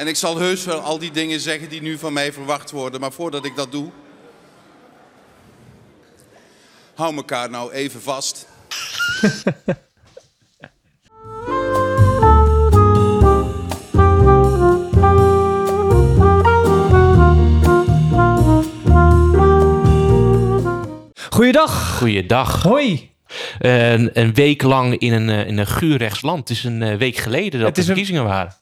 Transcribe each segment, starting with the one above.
En ik zal heus wel al die dingen zeggen die nu van mij verwacht worden. Maar voordat ik dat doe. Hou elkaar nou even vast. Goeiedag. Goeiedag. Hoi. Een, een week lang in een, eh, in een guurrechts land. Het is een eh, week geleden dat de een- verkiezingen waren.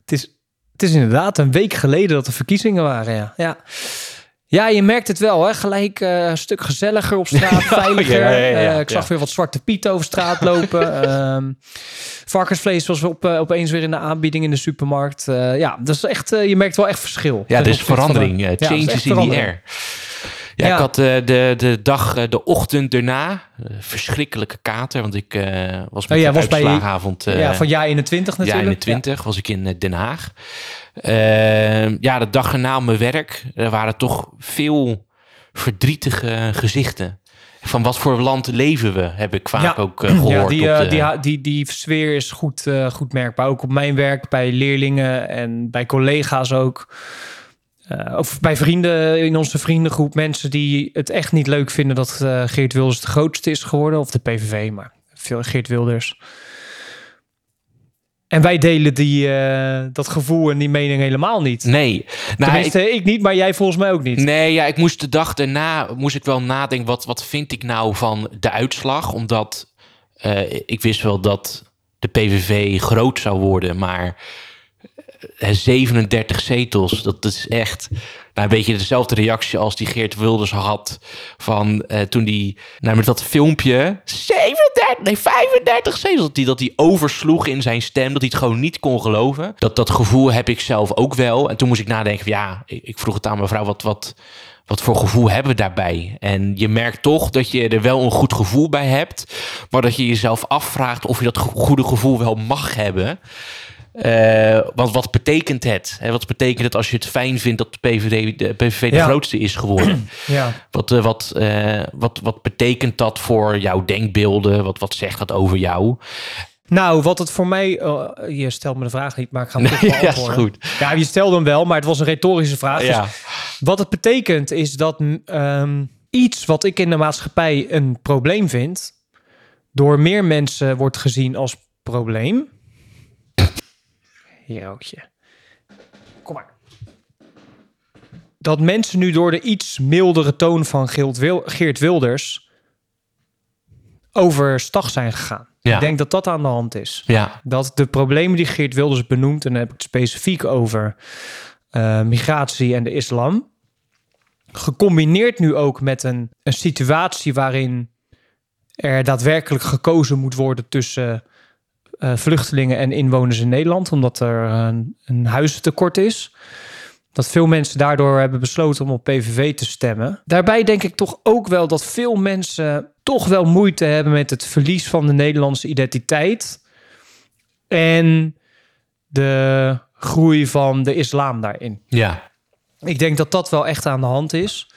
Het is, het is inderdaad een week geleden dat de verkiezingen waren, ja. Ja, ja je merkt het wel, hè. Gelijk eh, een stuk gezelliger op straat, veiliger. ja, ja, ja, Eh, ik zag weer wat zwarte piet over straat lopen. Ehm, varkensvlees was op, eh, opeens weer in de aanbieding in de supermarkt. Ja, dat is echt, je merkt wel echt verschil. Ja, er de- verandering. changes in the air. Ja, Ja. ik had eh, de, de dag, eh, de ochtend erna, eh, verschrikkelijke kater. Want ik was met Oh, de was bij- ja, van jaar 21 Ja, natuurlijk. in de 20 was ik in Den Haag. Eh, ja, de dag erna op mijn werk. Er waren toch veel verdrietige gezichten. Van wat voor land leven we, heb ik vaak Ja. ook eh, gehoord. Ja, die, de- die, die, die sfeer is goed, goed merkbaar. Ook op mijn werk, bij leerlingen en bij collega's ook. Eh, of bij vrienden in onze vriendengroep. Mensen die het echt niet leuk vinden dat eh, Geert Wilders de grootste is geworden. Of de PVV, maar veel Geert Wilders. En wij delen die, eh, dat gevoel en die mening helemaal niet. Nee, nou, Tenminste, ik, niet, maar jij volgens mij ook niet. Nee, ja, ik moest de dag daarna moest ik wel nadenken. Wat, wat vind ik nou van de uitslag? Omdat ik wist wel dat de PVV groot zou worden, maar 37 zetels, dat is echt nou, een beetje dezelfde reactie als die Geert Wilders had van eh, toen die nou, met dat filmpje 37, nee 35 zetels, dat hij dat hij oversloeg in zijn stem, dat hij het gewoon niet kon geloven. Dat dat gevoel heb ik zelf ook wel. En toen moest ik nadenken, ja, ik, ik vroeg het aan mevrouw, wat, wat, wat voor gevoel hebben we daarbij? En je merkt toch dat je er wel een goed gevoel bij hebt, maar dat je jezelf afvraagt of je dat go- goede gevoel wel mag hebben. Eh, want wat betekent het? Hè, wat betekent het als je het fijn vindt dat de PVV de, PVV de Ja. grootste is geworden? Ja. Wat, eh, wat, eh, wat, wat betekent dat voor jouw denkbeelden? Wat, wat zegt dat over jou? Nou, wat het voor mij... eh, je stelt me de vraag niet, maar ik ga hem Nee, toch ja, goed. Ja, je stelde hem wel, maar het was een retorische vraag. Dus. Wat het betekent is dat ehm, iets wat ik in de maatschappij een probleem vind, door meer mensen wordt gezien als probleem. Herootje. Kom maar. Dat mensen nu door de iets mildere toon van Geert, Wil- Geert Wilders overstag zijn gegaan. Ja. Ik denk dat dat aan de hand is Ja, dat de problemen die Geert Wilders benoemt, en dan heb ik het specifiek over eh, migratie en de islam, gecombineerd nu ook met een, een situatie waarin er daadwerkelijk gekozen moet worden tussen eh, vluchtelingen en inwoners in Nederland, omdat er een, een huizentekort is. Dat veel mensen daardoor hebben besloten om op PVV te stemmen. Daarbij denk ik toch ook wel dat veel mensen toch wel moeite hebben met het verlies van de Nederlandse identiteit. En de groei van de islam daarin. ja. Ik denk dat dat wel echt aan de hand is.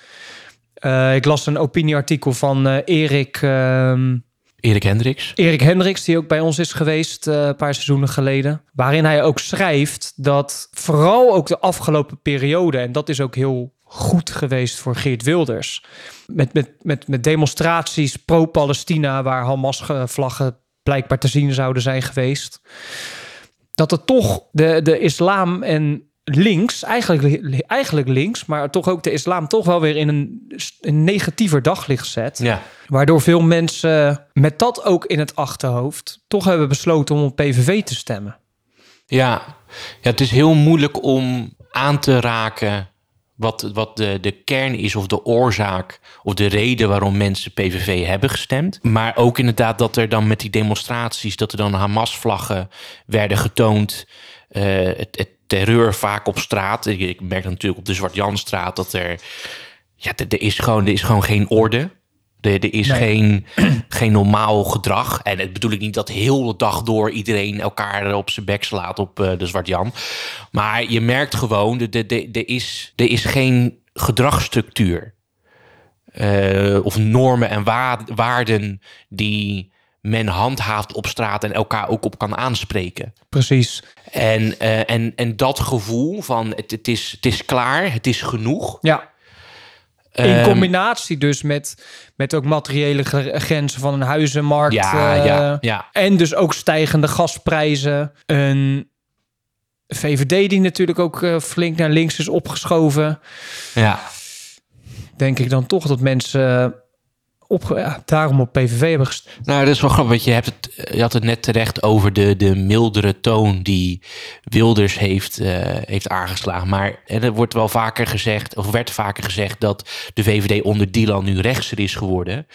Eh, ik las een opinieartikel van eh, Erik, ehm, Erik Hendricks. Erik Hendricks, die ook bij ons is geweest eh, een paar seizoenen geleden. Waarin hij ook schrijft dat vooral ook de afgelopen periode, en dat is ook heel goed geweest voor Geert Wilders. Met, met, met, met demonstraties pro-Palestina, waar Hamas-vlaggen blijkbaar te zien zouden zijn geweest. Dat het toch de, de islam en links, eigenlijk, eigenlijk links, maar toch ook de islam toch wel weer in een, een negatiever daglicht zet. Ja. Waardoor veel mensen met dat ook in het achterhoofd toch hebben besloten om op PVV te stemmen. Ja. ja, het is heel moeilijk om aan te raken wat, wat de, de kern is of de oorzaak of de reden waarom mensen PVV hebben gestemd. Maar ook inderdaad dat er dan met die demonstraties, dat er dan Hamas-vlaggen werden getoond. eh, het, het terreur vaak op straat. Ik, ik merk natuurlijk op de Zwart-Janstraat dat er... Ja, er, er is gewoon, er is gewoon geen orde. Er, er is Nee. geen, geen normaal gedrag. En het bedoel ik niet dat heel de dag door iedereen elkaar op zijn bek slaat op eh, de Zwart Jan. Maar je merkt gewoon, er, er, er, is, er is geen gedragsstructuur. Eh, of normen en wa- waarden die men handhaaft op straat en elkaar ook op kan aanspreken. Precies. En, eh, en, en dat gevoel van het, het, is, het is klaar, het is genoeg. Ja. In Ehm, combinatie dus met, met ook materiële gre- grenzen van een huizenmarkt. Ja, eh, ja, ja. En dus ook stijgende gasprijzen. Een VVD die natuurlijk ook eh, flink naar links is opgeschoven. ja. Denk ik dan toch dat mensen daarom op PVV hebben gestemd. Nou, dat is wel grappig, want je, hebt het, je had het net terecht over de, de mildere toon die Wilders heeft, eh, heeft aangeslagen. Maar er wordt wel vaker gezegd, of werd vaker gezegd, dat de VVD onder Dylan nu rechtser is geworden.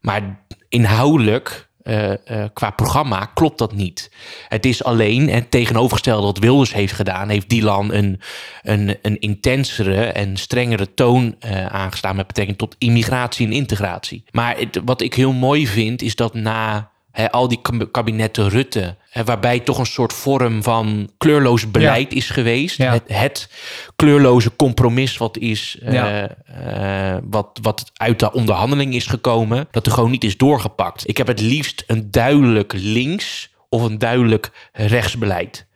Maar inhoudelijk, eh, eh, qua programma, klopt dat niet. Het is alleen het tegenovergestelde wat Wilders heeft gedaan, heeft Dylan een, een, een intensere en strengere toon eh, aangestaan met betrekking tot immigratie en integratie. Maar wat ik heel mooi vind, is dat na al die kab- kabinetten Rutte, waarbij toch een soort vorm van kleurloos beleid is geweest, Ja. het, het kleurloze compromis wat is, eh, eh, wat, wat uit de onderhandeling is gekomen, dat er gewoon niet is doorgepakt. Ik heb het liefst een duidelijk links of een duidelijk rechtsbeleid.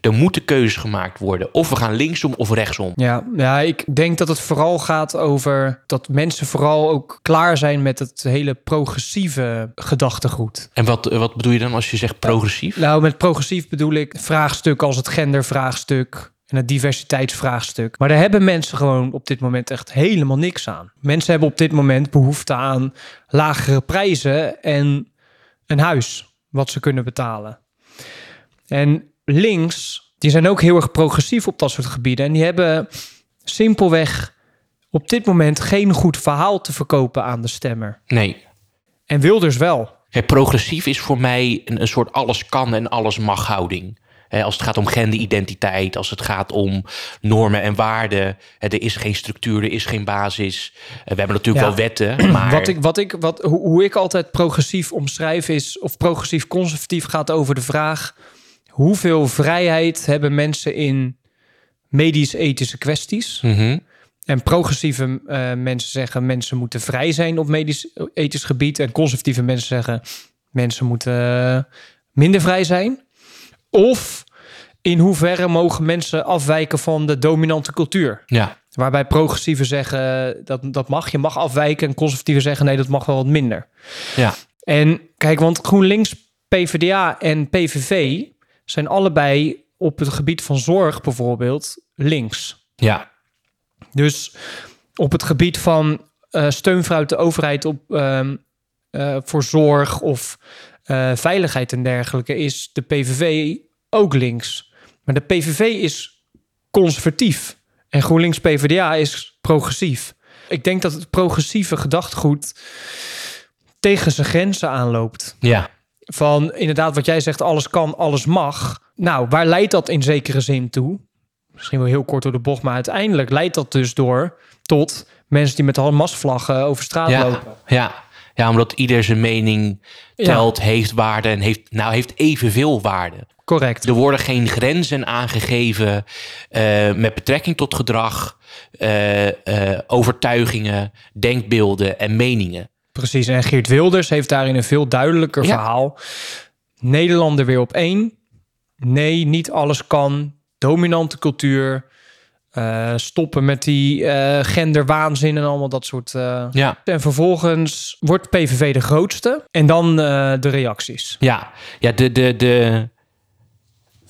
Er moeten keuzes gemaakt worden. Of we gaan linksom of rechtsom. Ja, ja, ik denk dat het vooral gaat over dat mensen vooral ook klaar zijn met het hele progressieve gedachtegoed. En wat, wat bedoel je dan als je zegt progressief? Nou, met progressief bedoel ik vraagstukken als het gendervraagstuk en het diversiteitsvraagstuk. Maar daar hebben mensen gewoon op dit moment echt helemaal niks aan. Mensen hebben op dit moment behoefte aan lagere prijzen en een huis wat ze kunnen betalen. En links, die zijn ook heel erg progressief op dat soort gebieden. En die hebben simpelweg op dit moment geen goed verhaal te verkopen aan de stemmer. Nee. En Wilders wel. Kijk, progressief is voor mij een, een soort alles kan en alles mag houding. Als het gaat om genderidentiteit, als het gaat om normen en waarden. Er is geen structuur, er is geen basis. Eh, we hebben natuurlijk Ja. wel wetten, maar... Wat ik, wat ik, wat, hoe, hoe ik altijd progressief omschrijf is, of progressief conservatief gaat over de vraag: hoeveel vrijheid hebben mensen in medisch-ethische kwesties? Mhm. En progressieve eh, mensen zeggen mensen moeten vrij zijn op medisch-ethisch gebied. En conservatieve mensen zeggen mensen moeten eh, minder vrij zijn. Of in hoeverre mogen mensen afwijken van de dominante cultuur? Ja, Waarbij progressieven zeggen dat dat mag, je mag afwijken. En conservatieven zeggen nee, dat mag wel wat minder. ja, En kijk, want GroenLinks, PvdA en PVV zijn allebei op het gebied van zorg bijvoorbeeld links. ja, Dus op het gebied van eh, steun vanuit de overheid op, ehm, eh, voor zorg of eh, veiligheid en dergelijke is de PVV ook links. Maar de PVV is conservatief en GroenLinks PvdA is progressief. Ik denk dat het progressieve gedachtegoed tegen zijn grenzen aanloopt. ja. Van inderdaad, wat jij zegt, alles kan, alles mag. Nou, waar leidt dat in zekere zin toe? Misschien wel heel kort door de bocht, maar uiteindelijk leidt dat dus door tot mensen die met Hamas-vlaggen over straat Ja, lopen. ja. ja, omdat ieder zijn mening telt, heeft waarde en heeft, nou, heeft evenveel waarde. Correct. Er worden geen grenzen aangegeven eh, met betrekking tot gedrag, eh, eh, overtuigingen, denkbeelden en meningen. Precies. En Geert Wilders heeft daarin een veel duidelijker Ja. verhaal. Nederlander weer op één. Nee, niet alles kan. Dominante cultuur. Eh, stoppen met die eh, genderwaanzin en allemaal dat soort. eh. Ja, En vervolgens wordt PVV de grootste. En dan de reacties. ja, ja de, de, de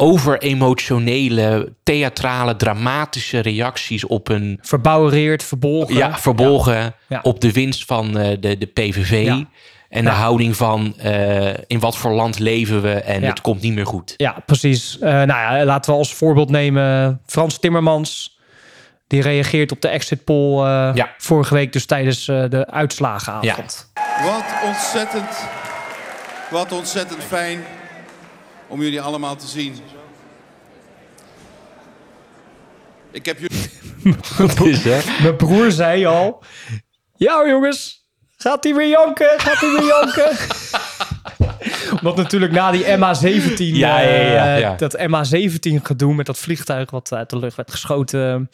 overemotionele, theatrale, dramatische reacties op een Verbouwereerd, verbolgen. ja, verbolgen Ja. op de winst van eh, de, de PVV. Ja. En de houding van eh, in wat voor land leven we en Ja. het komt niet meer goed. Ja, precies. Eh, nou ja, laten we als voorbeeld nemen Frans Timmermans. Die reageert op de exit poll eh, Ja. vorige week, dus tijdens eh, de uitslagenavond. Wat ontzettend, wat ontzettend fijn om jullie allemaal te zien. Ik heb jullie... Dat is hè? Mijn broer zei al: Ja, jongens, gaat hij weer janken? Gaat hij weer janken? Want natuurlijk na die MH17, Ja, ja, ja, eh, ja. dat MH17 gedoe met dat vliegtuig wat uit de lucht werd geschoten,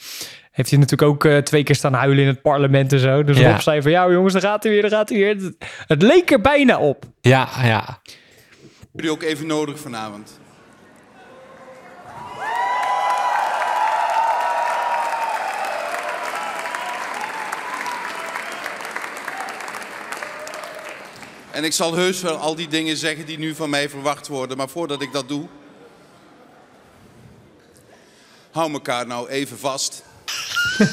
heeft hij natuurlijk ook eh, twee keer staan huilen in het parlement en zo. Dus Ja. Rob zei van, ja jongens, daar gaat hij weer, daar gaat hij weer. Het, het leek er bijna op. Ja, ja. Jullie ook even nodig vanavond. En ik zal heus wel al die dingen zeggen die nu van mij verwacht worden. Maar voordat ik dat doe. Hou elkaar nou even vast.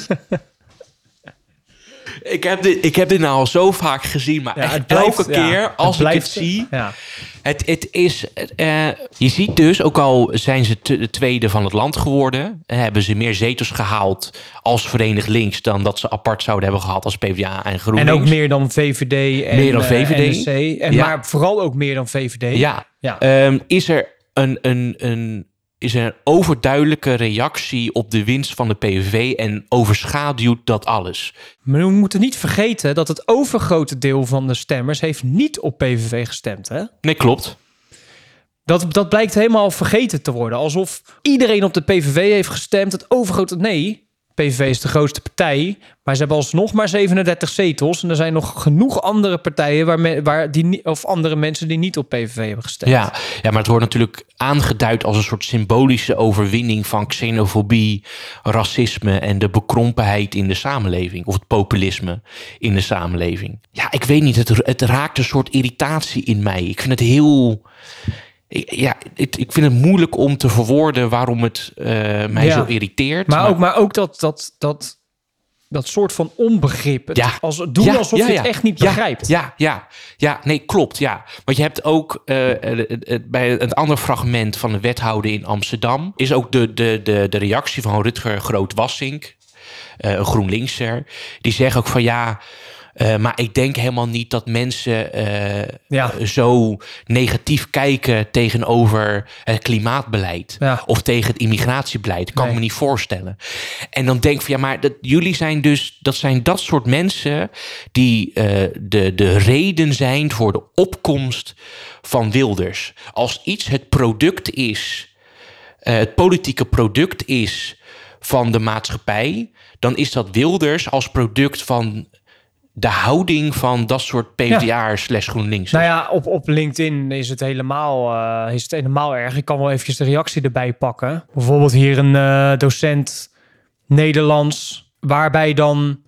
Ik heb, dit, ik heb dit nou al zo vaak gezien, maar Ja, echt blijft- elke ja, keer het als ik het zie... Ja. Het, het is, eh, je ziet dus, ook al zijn ze de tweede van het land geworden, eh, hebben ze meer zetels gehaald als Verenigd Links dan dat ze apart zouden hebben gehad als PvdA en GroenLinks. En ook meer dan VVD en Meer dan eh, VVD. NSC. En Ja. Maar vooral ook meer dan VVD. Ja. Ja. Ehm, is er een, een, een, is er een overduidelijke reactie op de winst van de PVV en overschaduwt dat alles? Maar we moeten niet vergeten dat het overgrote deel van de stemmers heeft niet op PVV gestemd. Hè? Nee, klopt. Dat, dat blijkt helemaal vergeten te worden. Alsof iedereen op de PVV heeft gestemd. Het overgrote... Nee, PVV is de grootste partij. Maar ze hebben alsnog maar 37 zetels. En er zijn nog genoeg andere partijen... Waar, waar die, of andere mensen die niet op PVV hebben gestemd. Ja, ja, maar het wordt natuurlijk aangeduid als een soort symbolische overwinning van xenofobie, racisme en de bekrompenheid in de samenleving. Of het populisme in de samenleving. Ja, ik weet niet, het, het raakt een soort irritatie in mij. Ik vind het heel. Ik- Ja, ik, ik vind het moeilijk om te verwoorden waarom het eh, mij Ja. zo irriteert. Maar, ook, maar ook dat, dat, dat, dat soort van onbegrip. Het Ja. Als, doen Ja, alsof ja, je het echt niet Ja, begrijpt. Ja, ja, ja, nee, klopt. Ja. Want je hebt ook eh, bij het andere fragment van de wethouder in Amsterdam. is ook de, de, de, de reactie van Rutger Groot-Wassink, eh, een GroenLinkser. Die zegt ook van ja. Eh, maar ik denk helemaal niet dat mensen eh, Ja. zo negatief kijken tegenover het klimaatbeleid. Ja. Of tegen het immigratiebeleid. Kan ik me niet voorstellen. En dan denk ik van ja, maar dat, jullie zijn dus, dat zijn dat soort mensen die eh, de, de reden zijn voor de opkomst van Wilders. Als iets het product is, het politieke product is van de maatschappij, dan is dat Wilders als product van de houding van dat soort PvdA'ers slash GroenLinks. Nou ja, op, op LinkedIn is het, helemaal, eh, is het helemaal erg. Ik kan wel eventjes de reactie erbij pakken. Bijvoorbeeld hier een eh, docent Nederlands, waarbij dan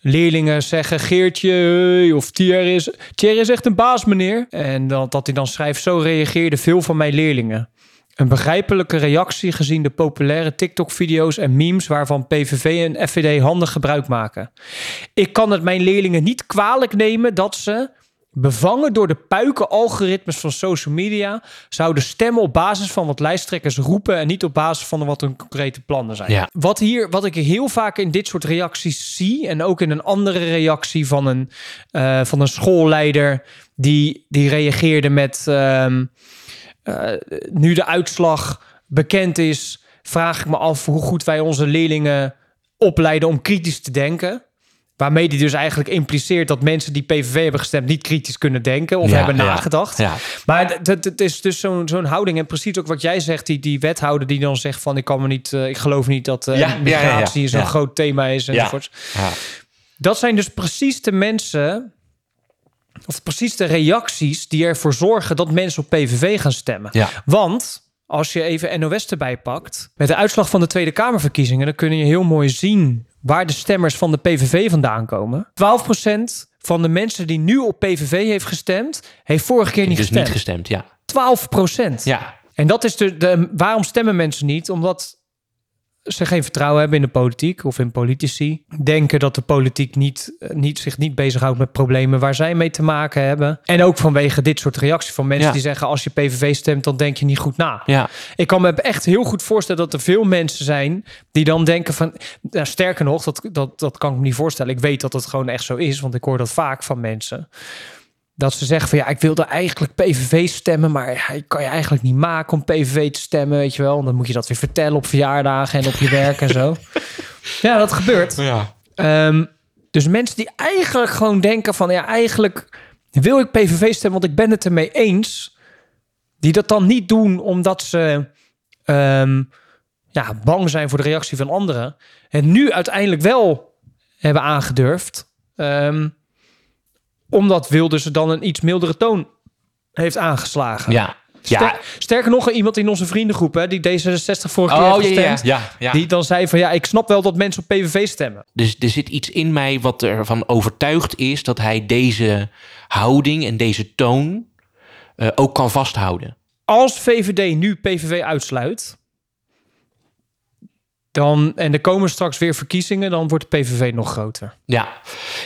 leerlingen zeggen... Geertje hey, of Thierry is, Thierry is echt een baas, meneer. En dat, dat hij dan schrijft... Zo reageerden veel van mijn leerlingen. Een begrijpelijke reactie gezien de populaire TikTok-video's en memes... waarvan PVV en FVD handig gebruik maken. Ik kan het mijn leerlingen niet kwalijk nemen dat ze, bevangen door de puiken-algoritmes van social media, zouden stemmen op basis van wat lijsttrekkers roepen en niet op basis van wat hun concrete plannen zijn. Ja. Wat, hier, wat ik heel vaak in dit soort reacties zie, en ook in een andere reactie van een, eh, van een schoolleider, die, die reageerde met. ehm, eh, nu de uitslag bekend is, vraag ik me af hoe goed wij onze leerlingen opleiden om kritisch te denken. Waarmee die dus eigenlijk impliceert dat mensen die PVV hebben gestemd niet kritisch kunnen denken of Ja, hebben nagedacht. ja. Maar het- is dus zo'n zo'n houding. En precies ook wat jij zegt, die, die wethouder die dan zegt van ik kan me niet, eh, ik geloof niet dat eh, ja, ja, migratie zo'n groot thema is enzovoort. Ja. Dat zijn dus precies de mensen, of precies de reacties die ervoor zorgen dat mensen op PVV gaan stemmen. Ja. Want als je even NOS erbij pakt, met de uitslag van de Tweede Kamerverkiezingen, dan kun je heel mooi zien waar de stemmers van de PVV vandaan komen. 12% van de mensen die nu op PVV heeft gestemd, heeft vorige keer niet dus gestemd. niet gestemd, ja. 12%. Ja, En dat is de, de. Waarom stemmen mensen niet? Omdat ze geen vertrouwen hebben in de politiek of in politici. Denken dat de politiek niet, eh, niet, zich niet bezighoudt met problemen waar zij mee te maken hebben. En ook vanwege dit soort reacties van mensen Ja. die zeggen: als je PVV stemt, dan denk je niet goed na. ja. Ik kan me echt heel goed voorstellen dat er veel mensen zijn die dan denken van... Nou, sterker nog, dat, dat, dat kan ik me niet voorstellen. Ik weet dat het gewoon echt zo is, want ik hoor dat vaak van mensen. Dat ze zeggen van ja, ik wilde eigenlijk PVV stemmen, maar ik kan je eigenlijk niet maken om PVV te stemmen, weet je wel. En dan moet je dat weer vertellen op verjaardagen en op je werk en zo. Ja, dat gebeurt. ja. Ehm, dus mensen die eigenlijk gewoon denken van ja, eigenlijk wil ik PVV stemmen, want ik ben het ermee eens. die dat dan niet doen omdat ze ehm, ja, bang zijn voor de reactie van anderen. En nu uiteindelijk wel hebben aangedurfd. ehm, omdat Wilders er dan een iets mildere toon heeft aangeslagen. Ja, ja. Ster- sterker nog, iemand in onze vriendengroep, hè, die D66 vorige keer Oh, heeft ja, ja, gestemd, ja, ja. die dan zei van ja, ik snap wel dat mensen op PVV stemmen. Dus er zit iets in mij wat ervan overtuigd is dat hij deze houding en deze toon eh, ook kan vasthouden. Als VVD nu PVV uitsluit, dan en er komen straks weer verkiezingen, dan wordt de PVV nog groter. Ja,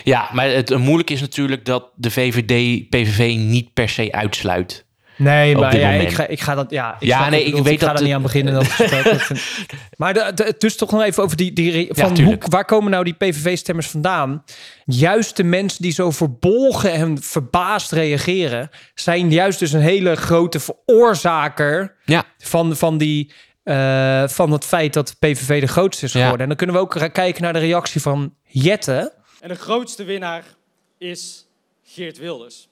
ja maar het moeilijk is natuurlijk dat de VVD PVV niet per se uitsluit. Nee, maar ja, ik, ga, ik ga dat. Ja, ik Ja, nee, ik weet ga dat er niet aan beginnen. Dat vind- maar de, de- dus toch nog even over die, die van hoe, waar komen nou die PVV-stemmers vandaan? Juist de mensen die zo verbolgen en verbaasd reageren, zijn juist dus een hele grote veroorzaker Ja, van, van, die, eh, van het feit dat PVV de grootste is Ja. geworden. En dan kunnen we ook kijken naar de reactie van Jette. En de grootste winnaar is Geert Wilders.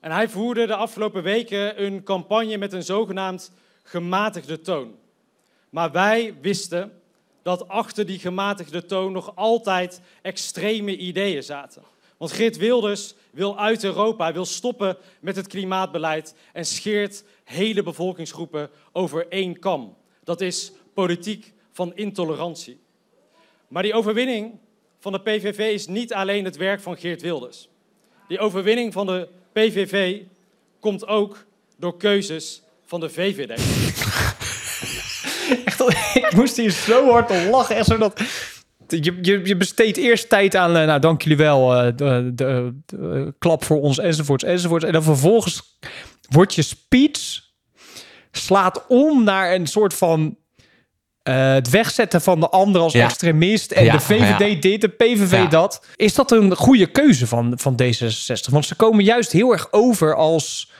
En hij voerde de afgelopen weken een campagne met een zogenaamd gematigde toon. Maar wij wisten dat achter die gematigde toon nog altijd extreme ideeën zaten. Want Geert Wilders wil uit Europa, wil stoppen met het klimaatbeleid en scheert hele bevolkingsgroepen over één kam. Dat is politiek van intolerantie. Maar die overwinning van de PVV is niet alleen het werk van Geert Wilders. Die overwinning van de PVV komt ook door keuzes van de VVD. Ik moest hier zo hard lachen. Echt zo dat, je, je, je besteedt eerst tijd aan, eh, nou dank jullie wel, eh, de, de, de klap voor ons enzovoorts enzovoorts. En dan vervolgens wordt je speech slaat om naar een soort van eh, het wegzetten van de ander als Ja. extremist. En Ja, de VVD ja. dit, de PVV dat. Is dat een goede keuze van, van D66? Want ze komen juist heel erg over als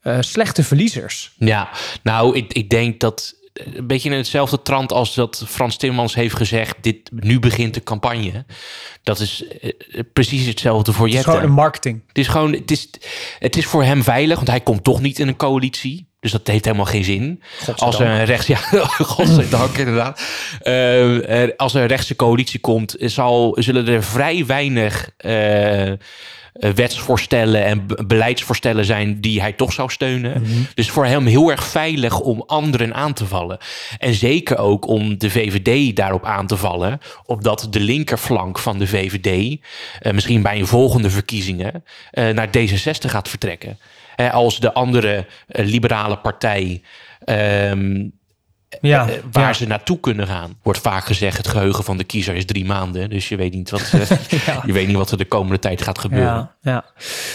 eh, slechte verliezers. Ja, nou, ik, ik denk dat een beetje in hetzelfde trant als dat Frans Timmermans heeft gezegd: dit nu begint de campagne. Dat is eh, eh, precies hetzelfde voor Het is Jette. gewoon een marketing. Het is gewoon, het is, het is voor hem veilig, want hij komt toch niet in een coalitie. Dus dat heeft helemaal geen zin. Als er een rechts, ja, godzijdank inderdaad. Eh, als er een rechtse coalitie komt, zal, zullen er vrij weinig wetsvoorstellen en be- beleidsvoorstellen zijn die hij toch zou steunen. Dus voor hem heel erg veilig om anderen aan te vallen. En zeker ook om de VVD daarop aan te vallen, opdat de linkerflank van de VVD eh, misschien bij een volgende verkiezingen eh, naar D66 gaat vertrekken. Eh, als de andere eh, liberale partij ehm, Ja, eh, waar ja. ze naartoe kunnen gaan. Wordt vaak gezegd, het geheugen van de kiezer is drie maanden. Dus je weet niet wat, eh, je weet niet wat er de komende tijd gaat gebeuren. Ja, ja.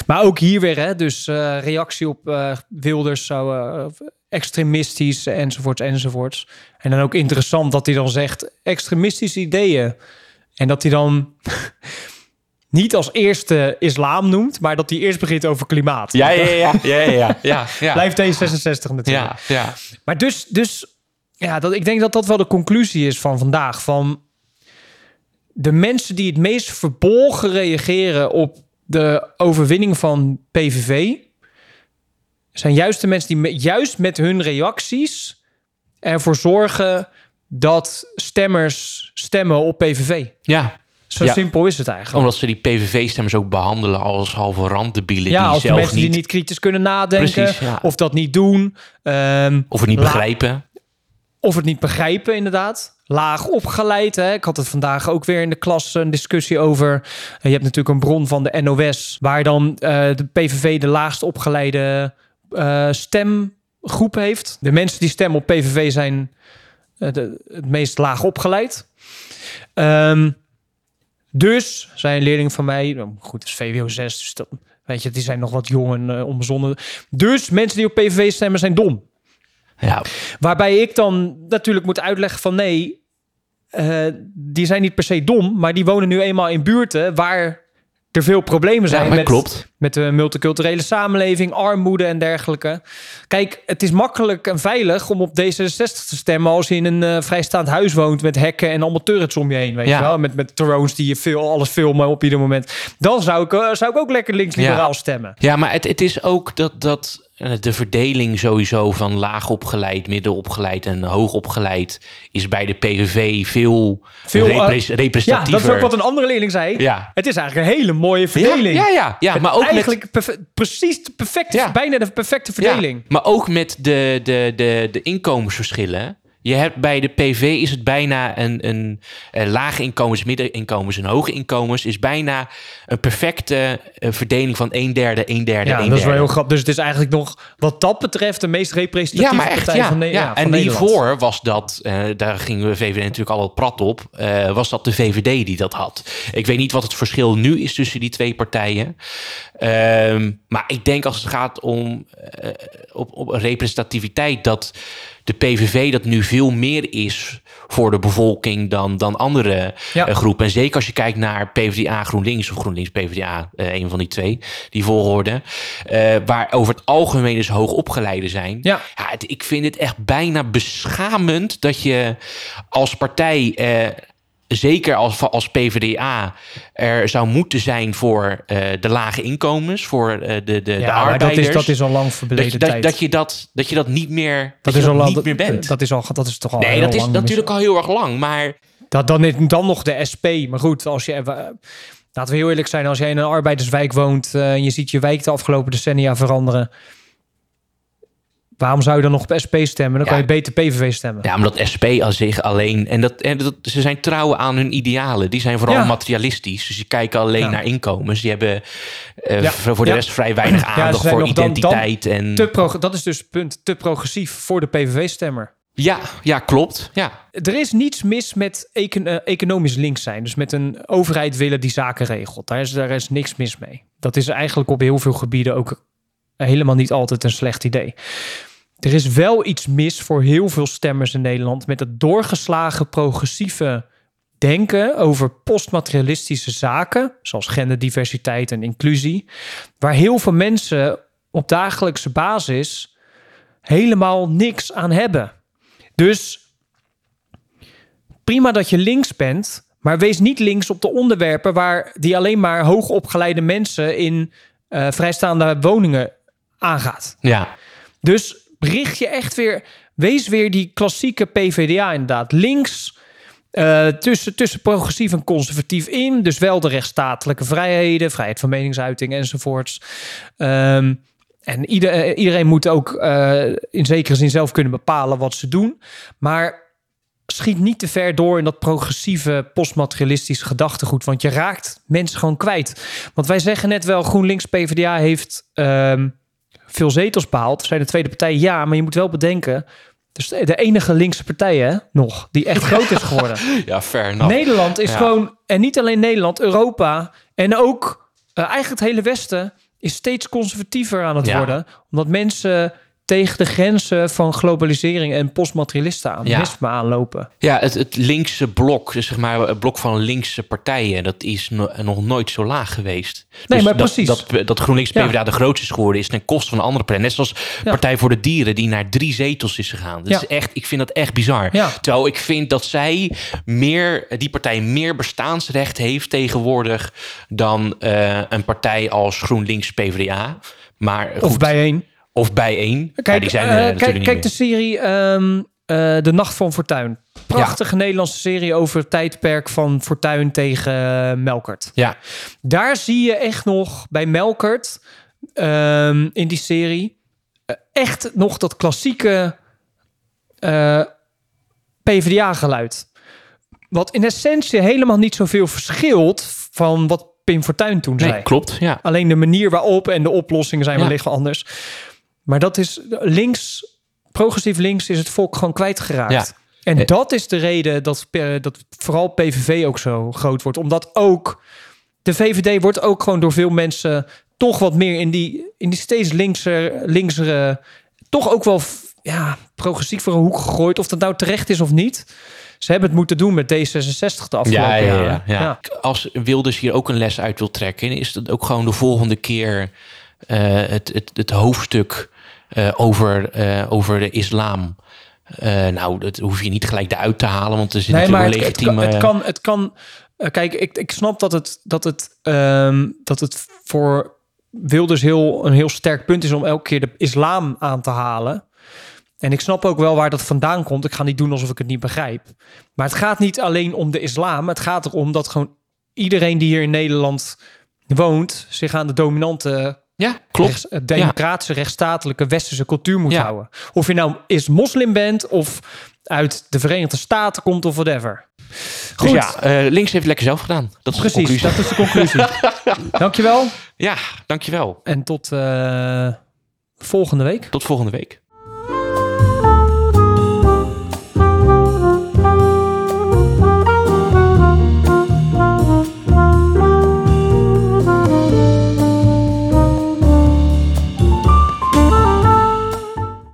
Maar ook hier weer, hè, dus eh, reactie op eh, Wilders zou eh, extremistisch enzovoorts enzovoorts. En dan ook interessant dat hij dan zegt extremistische ideeën. En dat hij dan niet als eerste islam noemt, maar dat hij eerst begint over klimaat. Ja, ja, ja, ja, ja, ja, ja. Blijft D66 natuurlijk. Ja, ja. Maar dus, dus ja, dat, ik denk dat dat wel de conclusie is van vandaag. Van de mensen die het meest verbolgen reageren op de overwinning van PVV... zijn juist de mensen die me- juist met hun reacties ervoor zorgen dat stemmers stemmen op PVV. ja. Zo Ja. simpel is het eigenlijk. Omdat ze die PVV-stemmers ook behandelen als halve randdebielen. ja, die als zelf mensen niet, die niet kritisch kunnen nadenken Precies, ja. of dat niet doen. ehm, Of het niet begrijpen. Of het niet begrijpen, inderdaad. Laag opgeleid. Hè? Ik had het vandaag ook weer in de klas een discussie over. Je hebt natuurlijk een bron van de NOS, waar dan eh, de PVV de laagst opgeleide eh, stemgroep heeft. De mensen die stemmen op PVV zijn eh, het meest laag opgeleid. Ehm, dus, zei een leerling van mij, nou, goed, het is VWO 6, dus dat, weet je, die zijn nog wat jong en onbezonnen. Dus mensen die op PVV stemmen zijn dom. Ja, Waarbij ik dan natuurlijk moet uitleggen van nee, eh, die zijn niet per se dom, maar die wonen nu eenmaal in buurten waar er veel problemen zijn ja met, klopt. met de multiculturele samenleving, armoede en dergelijke. Kijk, het is makkelijk en veilig om op D66 te stemmen als je in een eh, vrijstaand huis woont met hekken en allemaal turrets om je heen, weet Ja. je wel, met met drones die je veel alles filmen op ieder moment. Dan zou ik, eh, zou ik ook lekker links-liberaal Ja. stemmen. Ja, maar het, het is ook dat, dat de verdeling sowieso van laag opgeleid, midden opgeleid en hoog opgeleid is bij de PVV veel, Veel, eh, repres- Ja, representatiever. dat is ook wat een andere leerling zei. Ja. Het is eigenlijk een hele mooie verdeling. Ja, ja, ja, ja, maar ook Eigenlijk precies de perfecte, Ja. bijna de perfecte verdeling. Ja, maar ook met de, de, de, de inkomensverschillen. Je hebt bij de PV is het bijna een, een, eh, lage inkomens, middeninkomens en hoge inkomens is bijna een perfecte eh, verdeling van een derde, een derde, Ja, een dat is wel heel grappig. Dus het is eigenlijk nog, wat dat betreft, de meest representatieve Ja, maar echt, partij ja. van, Ne- ja. van en Nederland. hiervoor was dat, eh, daar gingen we VVD natuurlijk al wat prat op, eh, was dat de VVD die dat had. Ik weet niet wat het verschil nu is tussen die twee partijen. Ehm, maar ik denk als het gaat om op, op representativiteit, dat de PVV dat nu veel meer is voor de bevolking dan, dan andere Ja. eh, groepen. En zeker als je kijkt naar PvdA GroenLinks of GroenLinks PvdA, eh, een van die twee, die volgorde, eh, waar over het algemeen dus hoogopgeleiden zijn. Ja. het- ik vind het echt bijna beschamend dat je als partij, zeker als, als PvdA, er zou moeten zijn voor eh, de lage inkomens, voor eh, de, de, de maar dat arbeiders. is, dat is al lang verleden dat, dat, tijd. dat, je dat, dat je dat niet meer, dat dat is al lang, niet meer bent. Dat is, al, dat is toch al nee, dat is natuurlijk al heel erg lang, maar Dat, dan, is- dan nog de SP. Maar goed, als je... eh, laten we heel eerlijk zijn. Als jij in een arbeiderswijk woont... en je ziet je wijk de afgelopen decennia veranderen... Waarom zou je dan nog op SP stemmen? Dan kan je beter PVV stemmen. Ja, omdat SP aan zich alleen... En, dat, en dat, ze zijn trouw aan hun idealen. Die zijn vooral Ja. materialistisch. Dus die kijken alleen Ja. naar inkomens. Die hebben eh, voor de rest vrij weinig ze aandacht voor nog dan- dan identiteit. en, Te pro- dat is dus het punt. Te progressief voor de PVV-stemmer. ja, ja, klopt. Ja. Er is niets mis met econ- eh, economisch links zijn. Dus met een overheid willen die zaken regelt. Daar is, daar is niks mis mee. Dat is eigenlijk op heel veel gebieden ook helemaal niet altijd een slecht idee. Er is wel iets mis voor heel veel stemmers in Nederland met het doorgeslagen progressieve denken over postmaterialistische zaken, zoals genderdiversiteit en inclusie, waar heel veel mensen op dagelijkse basis helemaal niks aan hebben. Dus prima dat je links bent, maar wees niet links op de onderwerpen waar die alleen maar hoogopgeleide mensen in eh, vrijstaande woningen aangaat. ja. Dus richt je echt weer, wees weer die klassieke PVDA inderdaad. Links eh, tussen, tussen progressief en conservatief in. Dus wel de rechtsstatelijke vrijheden, vrijheid van meningsuiting enzovoorts. Ehm, en ieder, eh, iedereen moet ook eh, in zekere zin zelf kunnen bepalen wat ze doen. Maar schiet niet te ver door in dat progressieve postmaterialistische gedachtegoed. Want je raakt mensen gewoon kwijt. Want wij zeggen net wel, GroenLinks PvdA heeft ehm, veel zetels behaald. We zijn de tweede partij, ja. Maar je moet wel bedenken... Dus de enige linkse partij hè, nog, die echt groot is geworden. ja, fair enough. Nederland is Ja. gewoon, en niet alleen Nederland, Europa en ook eh, eigenlijk het hele Westen is steeds conservatiever aan het Ja. worden. Omdat mensen tegen de grenzen van globalisering en postmaterialisme aanlopen. Ja, het, het linkse blok, dus zeg maar het blok van linkse partijen, dat is no- nog nooit zo laag geweest. Nee, Dus maar dat, precies. Dat, dat GroenLinks Ja. PvdA de grootste is geworden, is ten koste van andere partij. Net zoals Ja. Partij voor de Dieren, die naar drie zetels is gegaan. Dat Ja. is echt, ik vind dat echt bizar. Ja. Terwijl ik vind dat zij meer, die partij meer bestaansrecht heeft tegenwoordig dan eh, een partij als GroenLinks PvdA. Maar Of goed, bijeen. Of bijeen. Ja, Kijk, die zijn eh, er natuurlijk kijk, niet kijk de serie ehm, eh, De Nacht van Fortuin. Prachtige Nederlandse serie over het tijdperk van Fortuin tegen eh, Melkert. Ja, Daar zie je echt nog bij Melkert ehm, in die serie eh, echt nog dat klassieke eh, PvdA-geluid. Wat in essentie helemaal niet zoveel verschilt van wat Pim Fortuyn toen nee, zei. klopt. Ja. Alleen de manier waarop en de oplossingen zijn Ja. wellicht wel anders. Maar dat is links, progressief links is het volk gewoon kwijtgeraakt. Ja. En Eh. dat is de reden dat, dat vooral PVV ook zo groot wordt. Omdat ook de VVD wordt ook gewoon door veel mensen toch wat meer in die, in die steeds linkser, linksere, toch ook wel ja, progressief voor een hoek gegooid. Of dat nou terecht is of niet. Ze hebben het moeten doen met D66 de afgelopen Ja, ja, ja. Als Wilders hier ook een les uit wil trekken, is dat ook gewoon de volgende keer eh, het, het, het hoofdstuk eh, over, eh, over de islam. Eh, nou, dat hoef je niet gelijk eruit te halen, want er zit Nee, maar natuurlijk het, een het, kan, legitieme... het kan... Het kan kijk, ik, ik snap dat het, dat, het, ehm, dat het voor Wilders heel, een heel sterk punt is om elke keer de islam aan te halen. En ik snap ook wel waar dat vandaan komt. Ik ga niet doen alsof ik het niet begrijp. Maar het gaat niet alleen om de islam. Het gaat erom dat gewoon iedereen die hier in Nederland woont... zich aan de dominante Ja, klopt. rechts- eh, democratische, rechtsstatelijke, westerse cultuur moet Ja. houden. Of je nou is moslim bent of uit de Verenigde Staten komt of whatever. Goed, Dus ja, eh, links heeft lekker zelf gedaan. Dat is de precies. conclusie. Dat is de conclusie. Dankjewel Ja, dankjewel. en tot eh, volgende week. Tot volgende week.